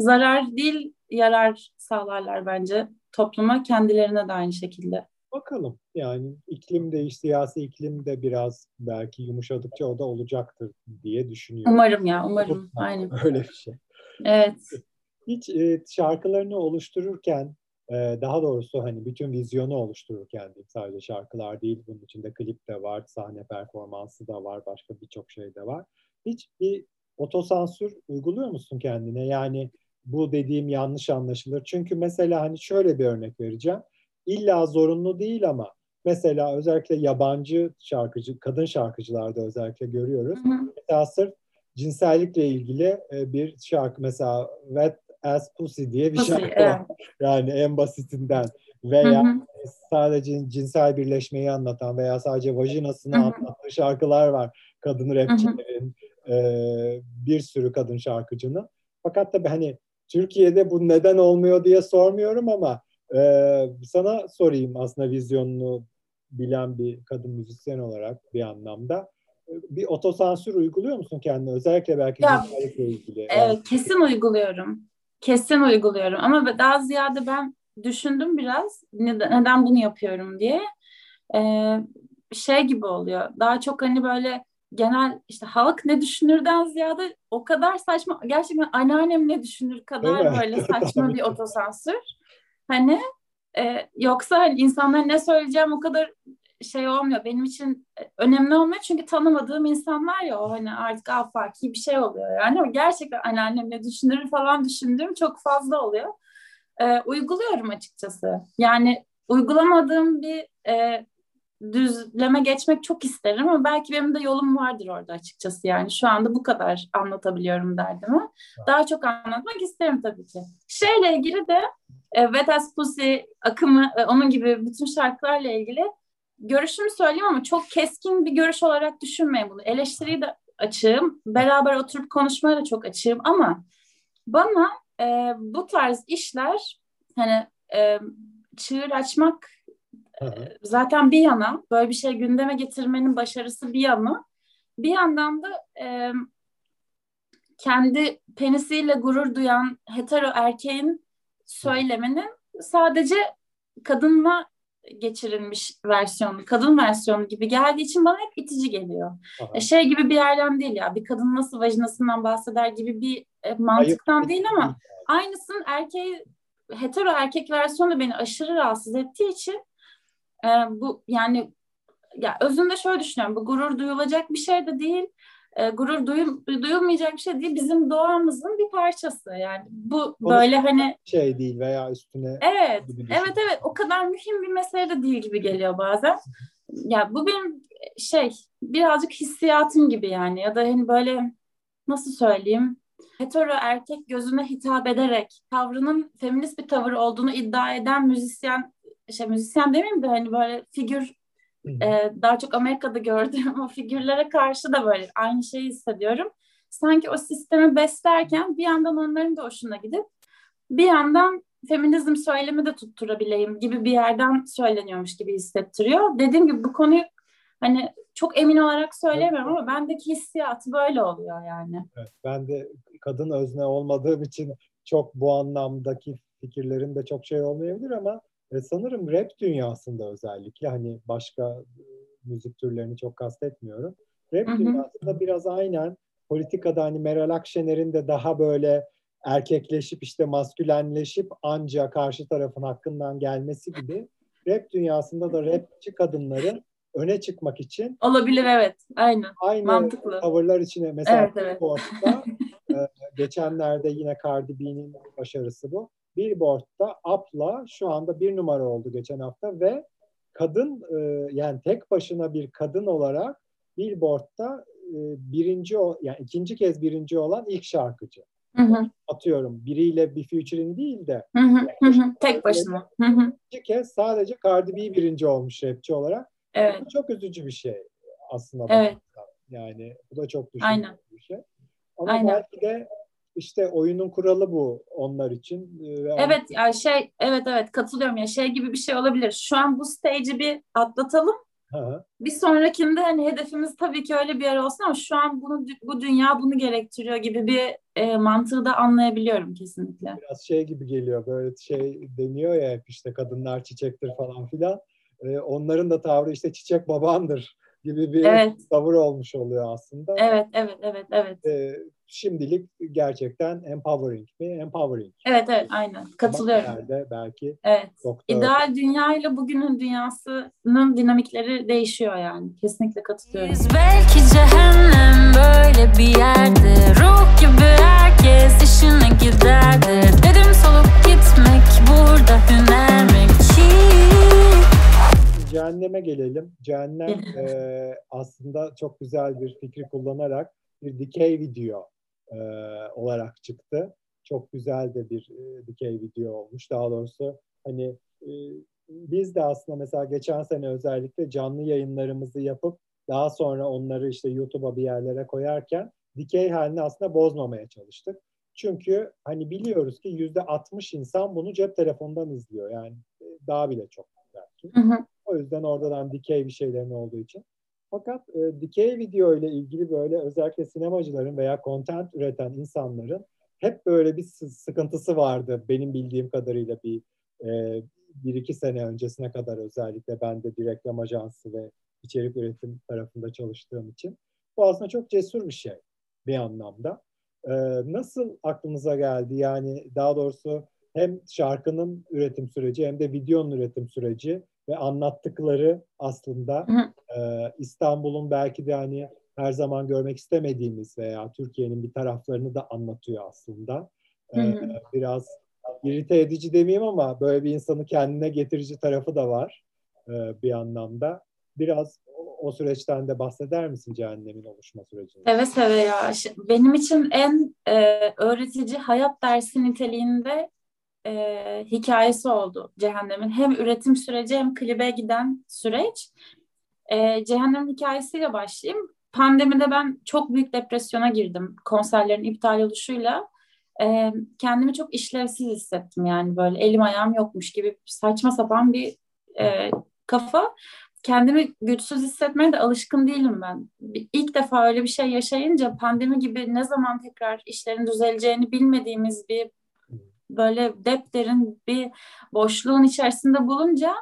Zarar değil, yarar sağlarlar bence topluma, kendilerine de aynı şekilde. Bakalım yani iklim değiş, siyasi iklim de biraz belki yumuşadıkça o da olacaktır diye düşünüyorum. Umarım ya, umarım. Aynen. Öyle bir şey. Evet. Hiç e, şarkılarını oluştururken ee, daha doğrusu hani bütün vizyonu oluştururken değil, sadece şarkılar değil, bunun içinde klip de var, sahne performansı da var, başka birçok şey de var. Hiç bir otosansür uyguluyor musun kendine? Yani bu dediğim yanlış anlaşılır. Çünkü mesela hani şöyle bir örnek vereceğim. İlla zorunlu değil ama mesela özellikle yabancı şarkıcı, kadın şarkıcılarda özellikle görüyoruz. Hı hı. Mesela sırf cinsellikle ilgili e, bir şarkı mesela Wet as pussy diye bir pussy, şarkı evet. var. Yani en basitinden. Veya hı hı. sadece cinsel birleşmeyi anlatan veya sadece vajinasını hı hı. anlattığı şarkılar var. Kadın rapçilerin, e, bir sürü kadın şarkıcının. Fakat tabii hani Türkiye'de bu neden olmuyor diye sormuyorum ama e, sana sorayım aslında vizyonunu bilen bir kadın müzisyen olarak bir anlamda bir otosansür uyguluyor musun kendine? Özellikle belki ya, ilgili. Evet, kesin uyguluyorum. Kesin uyguluyorum ama daha ziyade ben düşündüm biraz neden bunu yapıyorum diye. Ee, şey gibi oluyor. Daha çok hani böyle genel işte halk ne düşünürden ziyade o kadar saçma gerçekten anneannem ne düşünür kadar böyle [LAUGHS] saçma bir otosansür. Hani e, yoksa hani insanlar ne söyleyeceğim o kadar şey olmuyor. Benim için önemli olmuyor çünkü tanımadığım insanlar ya o hani artık afaki bir şey oluyor yani. Gerçekten anneannem ne düşünür falan düşündüğüm çok fazla oluyor. Ee, uyguluyorum açıkçası. Yani uygulamadığım bir e, düzleme geçmek çok isterim ama belki benim de yolum vardır orada açıkçası yani. Şu anda bu kadar anlatabiliyorum derdimi. Daha çok anlatmak isterim tabii ki. Şeyle ilgili de e, Wet As Pussy akımı, e, onun gibi bütün şarkılarla ilgili görüşümü söyleyeyim ama çok keskin bir görüş olarak düşünmeyin bunu. Eleştiriyi de açığım. Beraber oturup konuşmaya da çok açığım ama bana e, bu tarz işler hani e, çığır açmak e, zaten bir yana böyle bir şey gündeme getirmenin başarısı bir yana bir yandan da e, kendi penisiyle gurur duyan hetero erkeğin söyleminin sadece kadınla geçirilmiş versiyonu, kadın versiyonu gibi geldiği için bana hep itici geliyor. Aha. E, şey gibi bir yerden değil ya, bir kadın nasıl vajinasından bahseder gibi bir e, mantıktan Hayır. değil ama aynısının erkeği, hetero erkek versiyonu beni aşırı rahatsız ettiği için e, bu yani ya özünde şöyle düşünüyorum, bu gurur duyulacak bir şey de değil e, gurur duyul, duyulmayacak bir şey değil. Bizim doğamızın bir parçası. Yani bu Onu böyle hani şey değil veya üstüne Evet. Evet evet o kadar mühim bir mesele de değil gibi geliyor bazen. Ya bu benim şey birazcık hissiyatım gibi yani ya da hani böyle nasıl söyleyeyim hetero erkek gözüne hitap ederek tavrının feminist bir tavır olduğunu iddia eden müzisyen şey müzisyen demeyeyim de hani böyle figür e, daha çok Amerika'da gördüğüm [LAUGHS] o figürlere karşı da böyle aynı şeyi hissediyorum. Sanki o sistemi beslerken bir yandan onların da hoşuna gidip bir yandan feminizm söylemi de tutturabileyim gibi bir yerden söyleniyormuş gibi hissettiriyor. Dediğim gibi bu konuyu hani çok emin olarak söylemiyorum ama bendeki hissiyatı böyle oluyor yani. Evet, ben de kadın özne olmadığım için çok bu anlamdaki fikirlerin de çok şey olmayabilir ama e, sanırım rap dünyasında özellikle hani başka e, müzik türlerini çok kastetmiyorum. Rap hı hı. dünyasında biraz aynen politikada hani Meral Akşener'in de daha böyle erkekleşip işte maskülenleşip ancak karşı tarafın hakkından gelmesi gibi rap dünyasında da rapçi kadınların öne çıkmak için olabilir evet aynen aynı mantıklı tavırlar içine mesela evet, evet. Billboard'da e, geçenlerde yine Cardi B'nin başarısı bu Billboard'da Up'la şu anda bir numara oldu geçen hafta ve kadın e, yani tek başına bir kadın olarak Billboard'da e, birinci yani ikinci kez birinci olan ilk şarkıcı. Hı hı. Atıyorum biriyle bir featuring değil de hı hı, hı. tek başına. Hı hı. İkinci kez sadece Cardi B birinci olmuş rapçi olarak. Evet. Bu çok üzücü bir şey aslında. Evet. Yani bu da çok düşündüğüm bir şey. Ama Aynen. belki de işte oyunun kuralı bu onlar için. Ee, ve evet ya şey evet evet katılıyorum ya şey gibi bir şey olabilir. Şu an bu stage'i bir atlatalım. Aha. Bir sonrakinde hani hedefimiz tabii ki öyle bir yer olsun ama şu an bunu bu dünya bunu gerektiriyor gibi bir e, mantığı da anlayabiliyorum kesinlikle. Biraz şey gibi geliyor böyle şey deniyor ya hep işte kadınlar çiçektir falan filan. E, onların da tavrı işte çiçek babandır gibi bir evet. tavır olmuş oluyor aslında. Evet, evet, evet, evet. E, şimdilik gerçekten empowering mi? Empowering. Evet, evet, aynen. Katılıyorum. Nerede belki. Evet. Doktor... İdeal dünya ile bugünün dünyasının dinamikleri değişiyor yani. Kesinlikle katılıyorum. Biz belki cehennem böyle bir yerde. Ruh gibi herkes işine giderdi. Dedim solup gitmek burada hüner mi cehenneme gelelim. Cehennem e, aslında çok güzel bir fikri kullanarak bir dikey video e, olarak çıktı. Çok güzel de bir e, dikey video olmuş. Daha doğrusu hani e, biz de aslında mesela geçen sene özellikle canlı yayınlarımızı yapıp daha sonra onları işte YouTube'a bir yerlere koyarken dikey halini aslında bozmamaya çalıştık. Çünkü hani biliyoruz ki yüzde 60 insan bunu cep telefonundan izliyor. Yani e, daha bile çok belki. Hı hı. O yüzden oradan dikey bir şeylerin olduğu için. Fakat e, dikey video ile ilgili böyle özellikle sinemacıların veya content üreten insanların hep böyle bir sıkıntısı vardı benim bildiğim kadarıyla bir e, bir iki sene öncesine kadar özellikle ben de bir reklam ajansı ve içerik üretim tarafında çalıştığım için. Bu aslında çok cesur bir şey bir anlamda. Ee, nasıl aklınıza geldi? Yani daha doğrusu hem şarkının üretim süreci hem de videonun üretim süreci ve anlattıkları aslında İstanbul'un belki de hani her zaman görmek istemediğimiz veya Türkiye'nin bir taraflarını da anlatıyor aslında. E, biraz irite edici demeyeyim ama böyle bir insanı kendine getirici tarafı da var e, bir anlamda. Biraz o, süreçten de bahseder misin cehennemin oluşma sürecinde? Evet seve ya. Benim için en e, öğretici hayat dersi niteliğinde e, hikayesi oldu Cehennem'in. Hem üretim süreci hem klibe giden süreç. E, Cehennem'in hikayesiyle başlayayım. Pandemide ben çok büyük depresyona girdim konserlerin iptal oluşuyla. E, kendimi çok işlevsiz hissettim yani böyle elim ayağım yokmuş gibi saçma sapan bir e, kafa. Kendimi güçsüz hissetmeye de alışkın değilim ben. İlk defa öyle bir şey yaşayınca pandemi gibi ne zaman tekrar işlerin düzeleceğini bilmediğimiz bir böyle depderin bir boşluğun içerisinde bulunca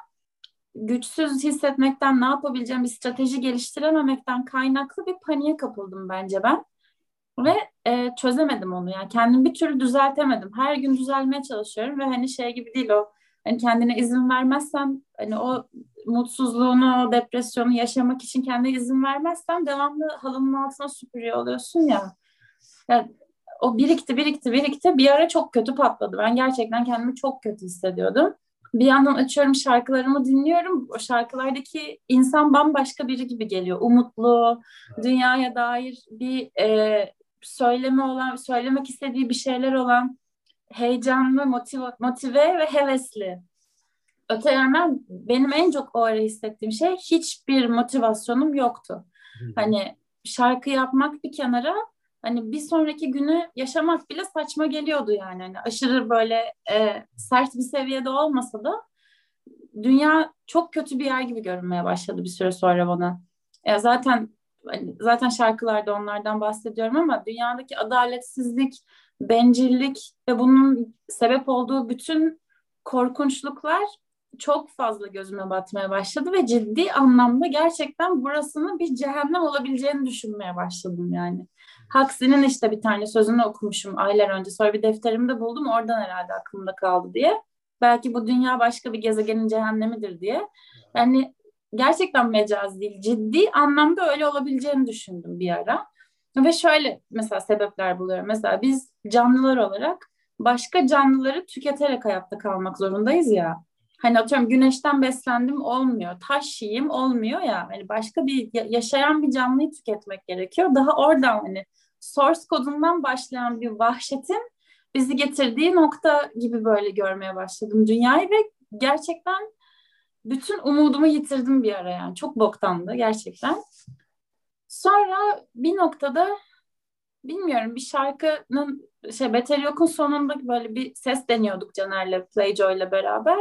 güçsüz hissetmekten ne yapabileceğim bir strateji geliştirememekten kaynaklı bir paniğe kapıldım bence ben. Ve e, çözemedim onu yani kendimi bir türlü düzeltemedim. Her gün düzelmeye çalışıyorum ve hani şey gibi değil o hani kendine izin vermezsen hani o mutsuzluğunu, o depresyonu yaşamak için kendine izin vermezsen devamlı halının altına süpürüyor oluyorsun ya. Yani o birikti birikti birikti bir ara çok kötü patladı. Ben gerçekten kendimi çok kötü hissediyordum. Bir yandan açıyorum şarkılarımı dinliyorum. O şarkılardaki insan bambaşka biri gibi geliyor. Umutlu, dünyaya dair bir e, söyleme olan, söylemek istediği bir şeyler olan heyecanlı, motive, motive ve hevesli. öte yandan benim en çok o ara hissettiğim şey hiçbir motivasyonum yoktu. Hani şarkı yapmak bir kenara hani bir sonraki günü yaşamak bile saçma geliyordu yani. Hani aşırı böyle e, sert bir seviyede olmasa da dünya çok kötü bir yer gibi görünmeye başladı bir süre sonra bana. E, zaten hani zaten şarkılarda onlardan bahsediyorum ama dünyadaki adaletsizlik, bencillik ve bunun sebep olduğu bütün korkunçluklar çok fazla gözüme batmaya başladı ve ciddi anlamda gerçekten burasının bir cehennem olabileceğini düşünmeye başladım yani. Huxley'nin işte bir tane sözünü okumuşum aylar önce. Sonra bir defterimde buldum. Oradan herhalde aklımda kaldı diye. Belki bu dünya başka bir gezegenin cehennemidir diye. Yani gerçekten mecaz değil. Ciddi anlamda öyle olabileceğini düşündüm bir ara. Ve şöyle mesela sebepler buluyorum. Mesela biz canlılar olarak başka canlıları tüketerek hayatta kalmak zorundayız ya. Hani atıyorum güneşten beslendim olmuyor. Taş yiyeyim olmuyor ya. Hani başka bir yaşayan bir canlıyı tüketmek gerekiyor. Daha oradan hani source kodundan başlayan bir vahşetin bizi getirdiği nokta gibi böyle görmeye başladım dünyayı ve gerçekten bütün umudumu yitirdim bir ara yani. Çok boktandı gerçekten. Sonra bir noktada bilmiyorum bir şarkının şey Beter Yok'un sonunda böyle bir ses deniyorduk Caner'le Playjoy ile beraber.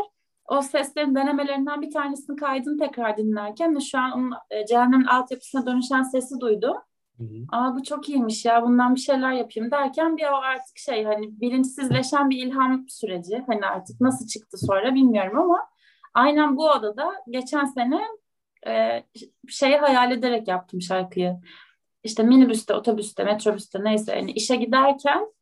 O seslerin denemelerinden bir tanesini kaydını tekrar dinlerken ve şu an onun e, cehennemin altyapısına dönüşen sesi duydum. Hı hı. Aa bu çok iyiymiş ya bundan bir şeyler yapayım derken bir o artık şey hani bilinçsizleşen bir ilham süreci. Hani artık nasıl çıktı sonra bilmiyorum ama aynen bu odada geçen sene e, şeyi hayal ederek yaptım şarkıyı. İşte minibüste, otobüste, metrobüste neyse yani işe giderken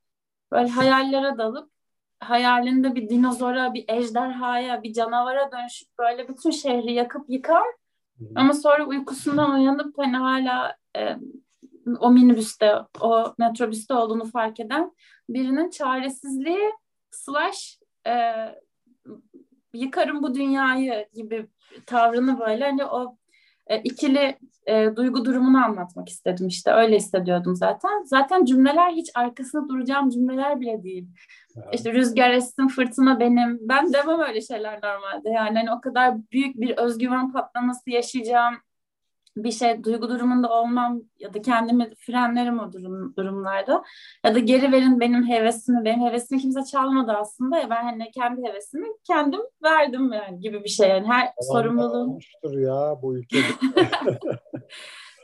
böyle hayallere dalıp hayalinde bir dinozora, bir ejderhaya, bir canavara dönüşüp böyle bütün şehri yakıp yıkar. Ama sonra uykusundan uyanıp hani hala e, o minibüste, o metrobüste olduğunu fark eden birinin çaresizliği slash e, yıkarım bu dünyayı gibi tavrını böyle hani o e, ikili e, duygu durumunu anlatmak istedim işte öyle hissediyordum zaten. Zaten cümleler hiç arkasında duracağım cümleler bile değil. Evet. İşte rüzgar essin fırtına benim. Ben demem öyle şeyler normalde. Yani hani o kadar büyük bir özgüven patlaması yaşayacağım bir şey duygu durumunda olmam ya da kendimi frenlerim o durum, durumlarda. Ya da geri verin benim hevesimi benim hevesimi kimse çalmadı aslında. Ya ben hani kendi hevesimi kendim verdim yani gibi bir şey yani. Her Aman sorumluluğum ya bu ülkede.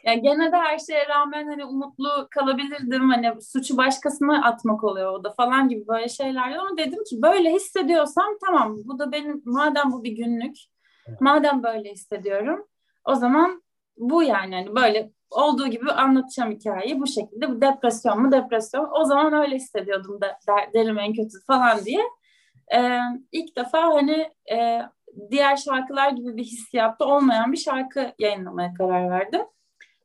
Yani gene de her şeye rağmen hani umutlu kalabilirdim. Hani suçu başkasına atmak oluyor o da falan gibi böyle şeylerdi ama dedim ki böyle hissediyorsam tamam bu da benim madem bu bir günlük madem böyle hissediyorum o zaman bu yani hani böyle olduğu gibi anlatacağım hikayeyi bu şekilde. Bu depresyon mu depresyon. O zaman öyle hissediyordum da der, derim en kötü falan diye. Ee, ilk defa hani e, diğer şarkılar gibi bir hissiyatta olmayan bir şarkı yayınlamaya karar verdim.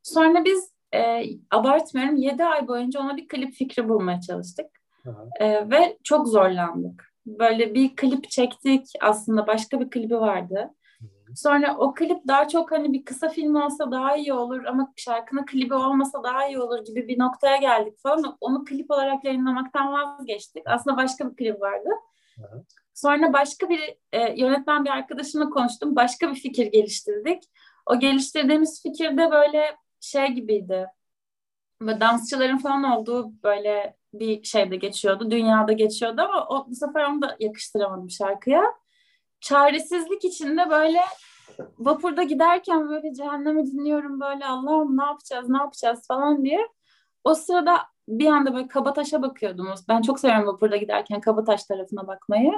Sonra biz e, abartmıyorum 7 ay boyunca ona bir klip fikri bulmaya çalıştık. E, ve çok zorlandık. Böyle bir klip çektik. Aslında başka bir klibi vardı. Sonra o klip daha çok hani bir kısa film olsa daha iyi olur ama şarkının klibi olmasa daha iyi olur gibi bir noktaya geldik falan. Onu klip olarak yayınlamaktan vazgeçtik. Aslında başka bir klip vardı. Sonra başka bir e, yönetmen bir arkadaşımla konuştum. Başka bir fikir geliştirdik. O geliştirdiğimiz fikirde böyle şey gibiydi. Böyle dansçıların falan olduğu böyle bir şeyde geçiyordu. Dünyada geçiyordu ama o, bu sefer onu da yakıştıramadım şarkıya çaresizlik içinde böyle vapurda giderken böyle cehennemi dinliyorum böyle Allah'ım ne yapacağız ne yapacağız falan diye. O sırada bir anda böyle Kabataş'a bakıyordum. Ben çok seviyorum vapurda giderken Kabataş tarafına bakmayı.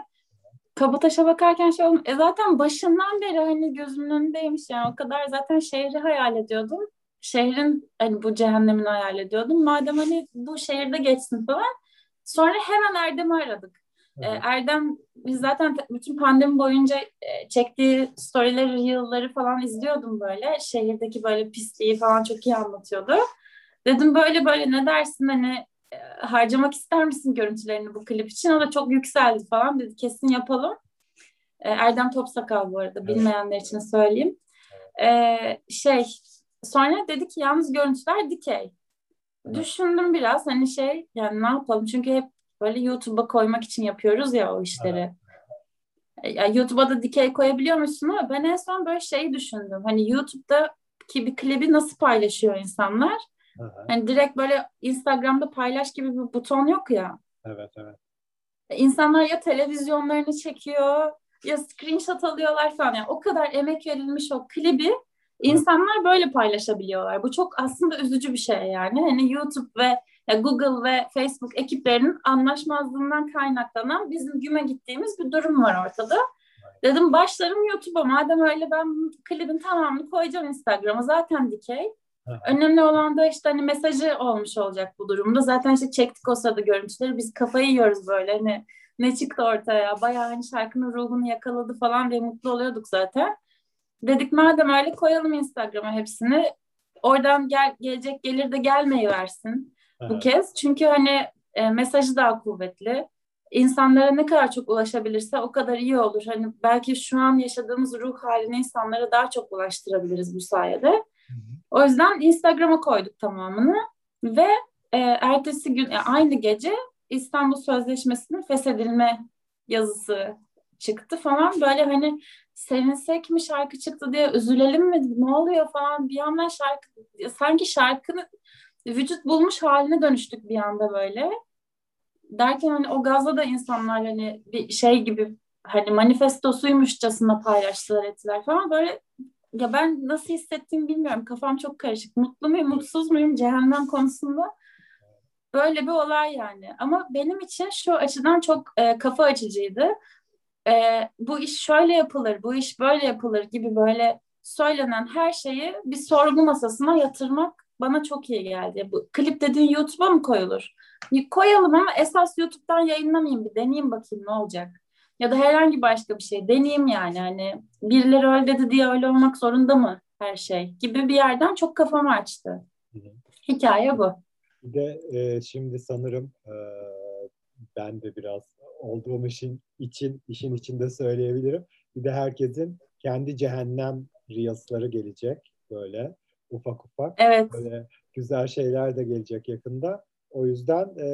Kabataş'a bakarken şey oldu. E zaten başından beri hani gözümün önündeymiş yani o kadar zaten şehri hayal ediyordum. Şehrin hani bu cehennemini hayal ediyordum. Madem hani bu şehirde geçsin falan. Sonra hemen Erdem'i aradık. Erdem biz zaten bütün pandemi boyunca e, çektiği storyleri, yılları falan izliyordum böyle. Şehirdeki böyle pisliği falan çok iyi anlatıyordu. Dedim böyle böyle ne dersin hani e, harcamak ister misin görüntülerini bu klip için? O da çok yükseldi falan dedi kesin yapalım. E, Erdem Topsakal bu arada evet. bilmeyenler için söyleyeyim. Şey sonra dedi ki yalnız görüntüler dikey. Düşündüm biraz hani şey yani ne yapalım çünkü hep böyle YouTube'a koymak için yapıyoruz ya o işleri. Yani YouTube'a da dikey koyabiliyor musun ama ben en son böyle şeyi düşündüm. Hani YouTube'daki bir klibi nasıl paylaşıyor insanlar? Aha. Hani direkt böyle Instagram'da paylaş gibi bir buton yok ya. Evet evet. İnsanlar ya televizyonlarını çekiyor ya screenshot alıyorlar falan. Yani o kadar emek verilmiş o klibi insanlar böyle paylaşabiliyorlar. Bu çok aslında üzücü bir şey yani. Hani YouTube ve Google ve Facebook ekiplerinin anlaşmazlığından kaynaklanan bizim güme gittiğimiz bir durum var ortada. Dedim başlarım YouTube'a. Madem öyle ben klibin tamamını koyacağım Instagram'a. Zaten dikey. Önemli olan da işte hani mesajı olmuş olacak bu durumda. Zaten işte çektik o sırada görüntüleri. Biz kafayı yiyoruz böyle. Hani ne çıktı ortaya? Bayağı hani şarkının ruhunu yakaladı falan diye mutlu oluyorduk zaten. Dedik madem öyle koyalım Instagram'a hepsini. Oradan gel, gelecek gelir de gelmeyi versin evet. bu kez. Çünkü hani e, mesajı daha kuvvetli. İnsanlara ne kadar çok ulaşabilirse o kadar iyi olur. Hani belki şu an yaşadığımız ruh halini insanlara daha çok ulaştırabiliriz bu sayede. O yüzden Instagram'a koyduk tamamını ve e, ertesi gün yani aynı gece İstanbul Sözleşmesi'nin feshedilme yazısı çıktı falan. Böyle hani sevinsek mi şarkı çıktı diye üzülelim mi ne oluyor falan bir yandan şarkı sanki şarkının vücut bulmuş haline dönüştük bir anda böyle. Derken hani o gazla da insanlar hani bir şey gibi hani manifestosuymuşçasına paylaştılar ettiler falan böyle ya ben nasıl hissettiğimi bilmiyorum. Kafam çok karışık. Mutlu muyum, mutsuz muyum cehennem konusunda? Böyle bir olay yani. Ama benim için şu açıdan çok e, kafa açıcıydı. E, bu iş şöyle yapılır, bu iş böyle yapılır gibi böyle söylenen her şeyi bir sorgu masasına yatırmak bana çok iyi geldi. Bu klip dediğin YouTube'a mı koyulur? Koyalım ama esas YouTube'dan yayınlamayayım bir deneyeyim bakayım ne olacak. Ya da herhangi başka bir şey deneyeyim yani hani birileri öyle dedi diye öyle olmak zorunda mı her şey gibi bir yerden çok kafamı açtı. Hı hı. Hikaye bu. Bir de e, şimdi sanırım e, ben de biraz olduğum işin için işin içinde söyleyebilirim. Bir de herkesin kendi cehennem riyasları gelecek böyle ufak ufak. Evet. Böyle güzel şeyler de gelecek yakında. O yüzden e,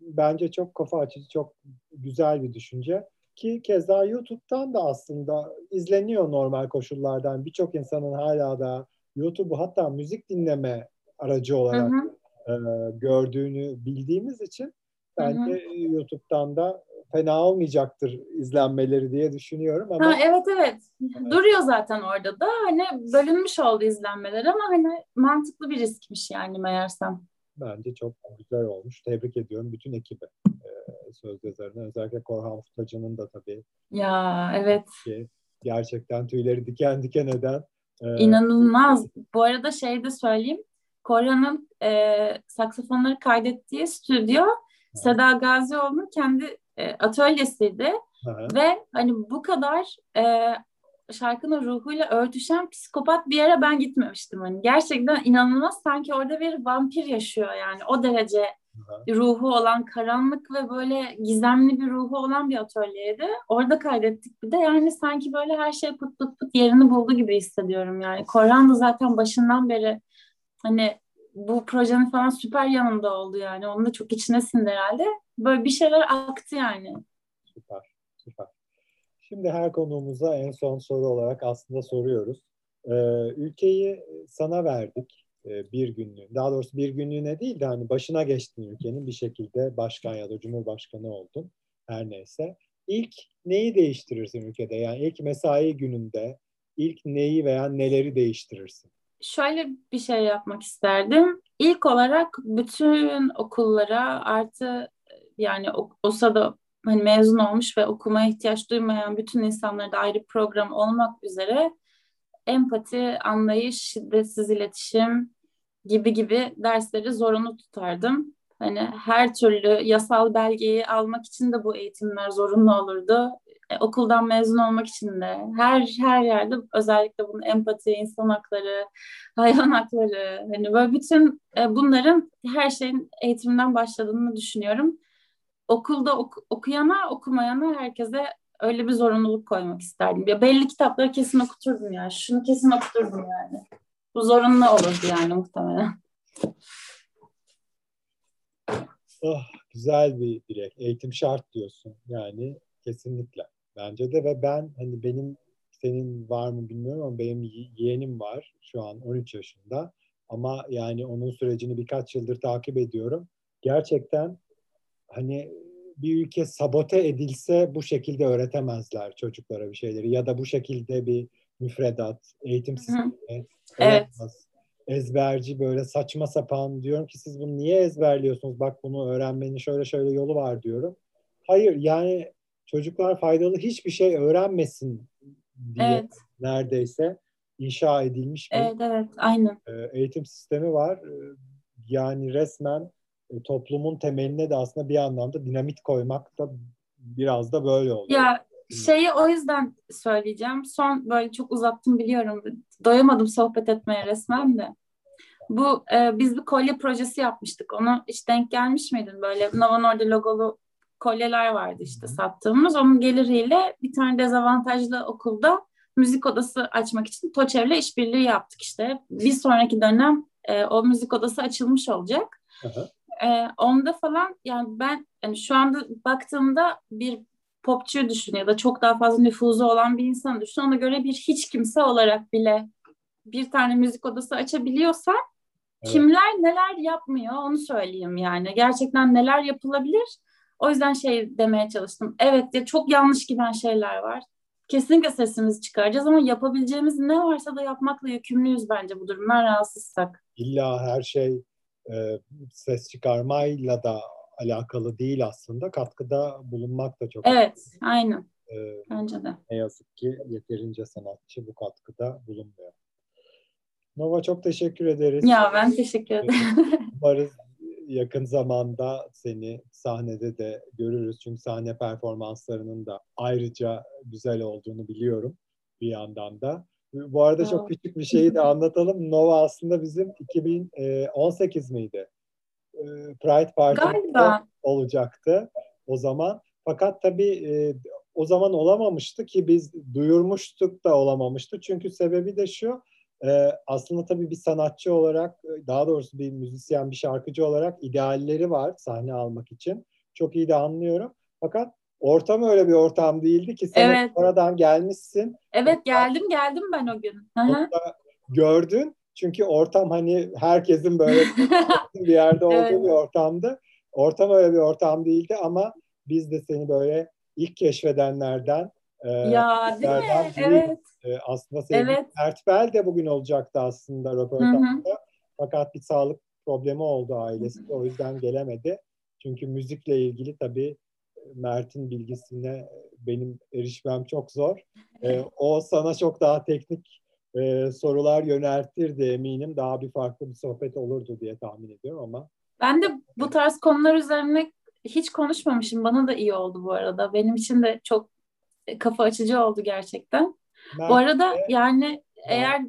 bence çok kafa açıcı, çok güzel bir düşünce. Ki keza YouTube'dan da aslında izleniyor normal koşullardan. Birçok insanın hala da YouTube'u hatta müzik dinleme aracı olarak hı hı. E, gördüğünü bildiğimiz için bence hı hı. YouTube'dan da fena olmayacaktır izlenmeleri diye düşünüyorum ama ha, evet evet duruyor zaten orada da hani bölünmüş oldu izlenmeler ama hani mantıklı bir riskmiş yani meğersem. Bence çok güzel olmuş. Tebrik ediyorum bütün ekibi. Ee, söz yazarına. Özellikle Korhan Futacı'nın da tabii. Ya evet. Ki gerçekten tüyleri diken diken eden. E, İnanılmaz. Bu arada şey de söyleyeyim. Korhan'ın e, saksafonları kaydettiği stüdyo Seda Gazioğlu'nun kendi e, atölyesiydi. Aha. Ve hani bu kadar e, şarkının ruhuyla örtüşen psikopat bir yere ben gitmemiştim. Hani gerçekten inanılmaz sanki orada bir vampir yaşıyor yani o derece Aha. ruhu olan karanlık ve böyle gizemli bir ruhu olan bir atölyeydi. Orada kaydettik bir de yani sanki böyle her şey pıt pıt pıt yerini buldu gibi hissediyorum yani. Korhan da zaten başından beri hani bu projenin falan süper yanında oldu yani. Onun da çok içine sindi herhalde. Böyle bir şeyler aktı yani. Süper, süper. Şimdi her konuğumuza en son soru olarak aslında soruyoruz. Ee, ülkeyi sana verdik e, bir günlüğüne. Daha doğrusu bir günlüğüne değil de hani başına geçtin ülkenin bir şekilde başkan ya da cumhurbaşkanı oldun. Her neyse. İlk neyi değiştirirsin ülkede? Yani ilk mesai gününde ilk neyi veya neleri değiştirirsin? Şöyle bir şey yapmak isterdim. İlk olarak bütün okullara artı yani OSA'da hani mezun olmuş ve okumaya ihtiyaç duymayan bütün insanlara da ayrı program olmak üzere empati, anlayış, şiddetsiz iletişim gibi gibi dersleri zorunlu tutardım. Hani her türlü yasal belgeyi almak için de bu eğitimler zorunlu olurdu. E, okuldan mezun olmak için de her her yerde özellikle bunun empati, insan hakları, [LAUGHS] hayvan hakları hani böyle bütün e, bunların her şeyin eğitimden başladığını düşünüyorum okulda ok- okuyana okumayana herkese öyle bir zorunluluk koymak isterdim. Ya belli kitapları kesin okuturdum ya. Şunu kesin okuturdum yani. Bu zorunlu olurdu yani muhtemelen. Oh, güzel bir dilek. Eğitim şart diyorsun. Yani kesinlikle. Bence de ve ben hani benim senin var mı bilmiyorum ama benim yeğenim var şu an 13 yaşında. Ama yani onun sürecini birkaç yıldır takip ediyorum. Gerçekten hani bir ülke sabote edilse bu şekilde öğretemezler çocuklara bir şeyleri ya da bu şekilde bir müfredat, eğitim sistemi evet. ezberci böyle saçma sapan diyorum ki siz bunu niye ezberliyorsunuz? Bak bunu öğrenmenin şöyle şöyle yolu var diyorum. Hayır yani çocuklar faydalı hiçbir şey öğrenmesin diye evet. neredeyse inşa edilmiş bir evet, evet, aynen. eğitim sistemi var. Yani resmen e, toplumun temeline de aslında bir anlamda dinamit koymak da biraz da böyle oluyor. Ya şeyi o yüzden söyleyeceğim. Son böyle çok uzattım biliyorum. Doyamadım sohbet etmeye resmen de. Bu e, biz bir kolye projesi yapmıştık. Onu hiç denk gelmiş miydin? Böyle Nova Nordic logolu kolyeler vardı işte sattığımız. Onun geliriyle bir tane dezavantajlı okulda müzik odası açmak için TOÇEV'le işbirliği yaptık işte. Bir sonraki dönem e, o müzik odası açılmış olacak. E, onda falan yani ben yani şu anda baktığımda bir popçu düşün ya da çok daha fazla nüfuzu olan bir insan düşün. Ona göre bir hiç kimse olarak bile bir tane müzik odası açabiliyorsa evet. kimler neler yapmıyor onu söyleyeyim yani. Gerçekten neler yapılabilir o yüzden şey demeye çalıştım. Evet ya çok yanlış giden şeyler var. Kesinlikle sesimizi çıkaracağız ama yapabileceğimiz ne varsa da yapmakla yükümlüyüz bence bu durumdan rahatsızsak. İlla her şey e, ses çıkarmayla da alakalı değil aslında. Katkıda bulunmak da çok Evet, önemli. aynen. E, bence de. Ne yazık ki yeterince sanatçı bu katkıda bulunmuyor. Nova çok teşekkür ederiz. Ya ben teşekkür ederim. Umarız yakın zamanda seni sahnede de görürüz. Çünkü sahne performanslarının da ayrıca güzel olduğunu biliyorum bir yandan da. Bu arada çok küçük bir şeyi de [LAUGHS] anlatalım. Nova aslında bizim 2018 e, miydi? E, Pride Party olacaktı o zaman. Fakat tabii e, o zaman olamamıştı ki biz duyurmuştuk da olamamıştı. Çünkü sebebi de şu e, aslında tabii bir sanatçı olarak e, daha doğrusu bir müzisyen, bir şarkıcı olarak idealleri var sahne almak için. Çok iyi de anlıyorum. Fakat ortam öyle bir ortam değildi ki sen evet. oradan gelmişsin. Evet geldim geldim ben o gün. Gördün çünkü ortam hani herkesin böyle [LAUGHS] bir yerde olduğu evet. bir ortamdı. Ortam öyle bir ortam değildi ama biz de seni böyle ilk keşfedenlerden e, ya değil mi? Evet. E, aslında sevgili evet. Mert Bel de bugün olacaktı aslında röportajda. Fakat bir sağlık problemi oldu ailesinde. O yüzden gelemedi. Çünkü müzikle ilgili tabii Mert'in bilgisine benim erişmem çok zor. E, o sana çok daha teknik e, sorular yöneltirdi eminim. Daha bir farklı bir sohbet olurdu diye tahmin ediyorum ama. Ben de bu tarz konular üzerine hiç konuşmamışım. Bana da iyi oldu bu arada. Benim için de çok kafa açıcı oldu gerçekten. Mert bu arada de, yani eğer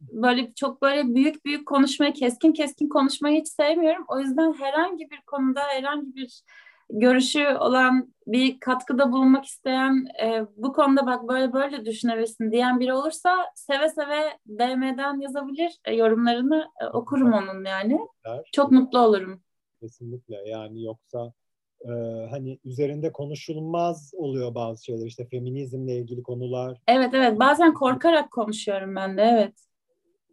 böyle çok böyle büyük büyük konuşmayı, keskin keskin konuşmayı hiç sevmiyorum. O yüzden herhangi bir konuda herhangi bir görüşü olan bir katkıda bulunmak isteyen e, bu konuda bak böyle böyle düşünebilirsin diyen biri olursa seve seve DM'den yazabilir e, yorumlarını e, okurum onun yani. Çok mutlu olurum. Kesinlikle yani yoksa e, hani üzerinde konuşulmaz oluyor bazı şeyler işte feminizmle ilgili konular. Evet evet bazen korkarak konuşuyorum ben de evet.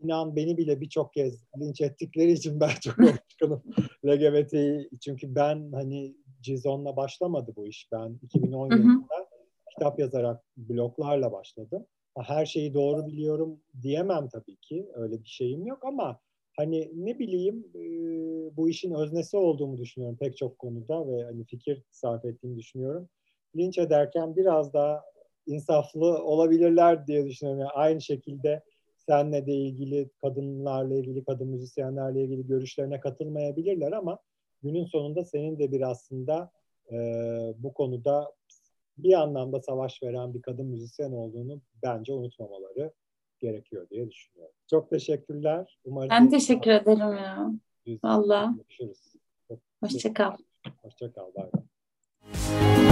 İnan beni bile birçok kez linç ettikleri için ben çok konuşkanım LGBT'yi [LAUGHS] çünkü ben hani Cizon'la başlamadı bu iş. Ben 2010 yılında kitap yazarak bloglarla başladım. Her şeyi doğru biliyorum diyemem tabii ki. Öyle bir şeyim yok ama hani ne bileyim bu işin öznesi olduğumu düşünüyorum pek çok konuda ve hani fikir sarf ettiğimi düşünüyorum. Linç ederken biraz daha insaflı olabilirler diye düşünüyorum. Yani aynı şekilde senle de ilgili kadınlarla ilgili, kadın müzisyenlerle ilgili görüşlerine katılmayabilirler ama günün sonunda senin de bir aslında e, bu konuda bir anlamda savaş veren bir kadın müzisyen olduğunu bence unutmamaları gerekiyor diye düşünüyorum. Çok teşekkürler. Umarım ben teşekkür ederim ya. Valla. Görüşürüz. Hoşçakal. Hoşçakal. Bay bay.